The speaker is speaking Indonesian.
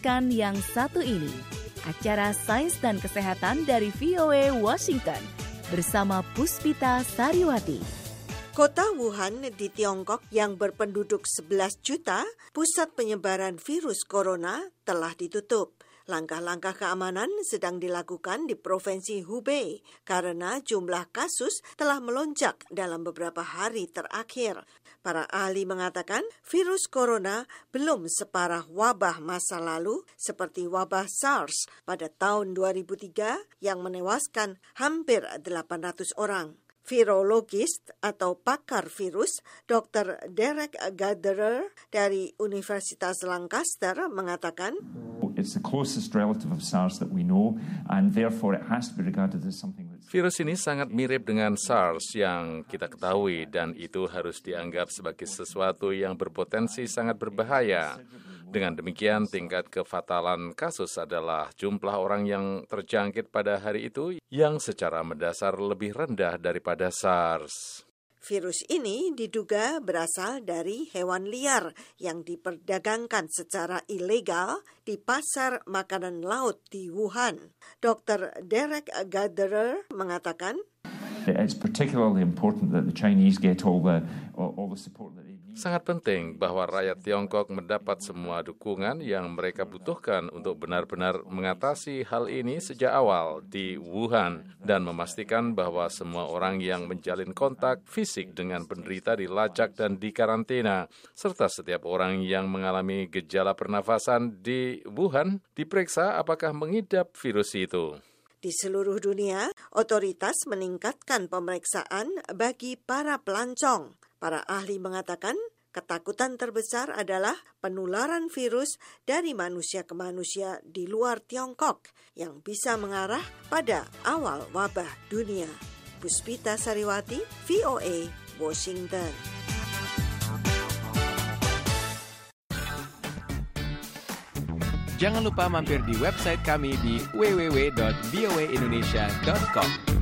mendengarkan yang satu ini, acara Sains dan Kesehatan dari VOA Washington bersama Puspita Sariwati. Kota Wuhan di Tiongkok yang berpenduduk 11 juta, pusat penyebaran virus corona telah ditutup. Langkah-langkah keamanan sedang dilakukan di Provinsi Hubei karena jumlah kasus telah melonjak dalam beberapa hari terakhir. Para ahli mengatakan virus corona belum separah wabah masa lalu seperti wabah SARS pada tahun 2003 yang menewaskan hampir 800 orang. Virologis atau pakar virus Dr. Derek Gatherer dari Universitas Lancaster mengatakan It's the closest relative of SARS that we know, and therefore it has to be regarded as something Virus ini sangat mirip dengan SARS yang kita ketahui dan itu harus dianggap sebagai sesuatu yang berpotensi sangat berbahaya. Dengan demikian, tingkat kefatalan kasus adalah jumlah orang yang terjangkit pada hari itu yang secara mendasar lebih rendah daripada SARS. Virus ini diduga berasal dari hewan liar yang diperdagangkan secara ilegal di pasar makanan laut di Wuhan. Dr. Derek Gatherer mengatakan, it's particularly important that the Chinese get all the all the support. Sangat penting bahwa rakyat Tiongkok mendapat semua dukungan yang mereka butuhkan untuk benar-benar mengatasi hal ini sejak awal di Wuhan dan memastikan bahwa semua orang yang menjalin kontak fisik dengan penderita dilacak dan dikarantina, serta setiap orang yang mengalami gejala pernafasan di Wuhan diperiksa apakah mengidap virus itu. Di seluruh dunia, otoritas meningkatkan pemeriksaan bagi para pelancong. Para ahli mengatakan ketakutan terbesar adalah penularan virus dari manusia ke manusia di luar Tiongkok yang bisa mengarah pada awal wabah dunia. Puspita Sariwati, VOA, Washington. Jangan lupa mampir di website kami di www.voaindonesia.com.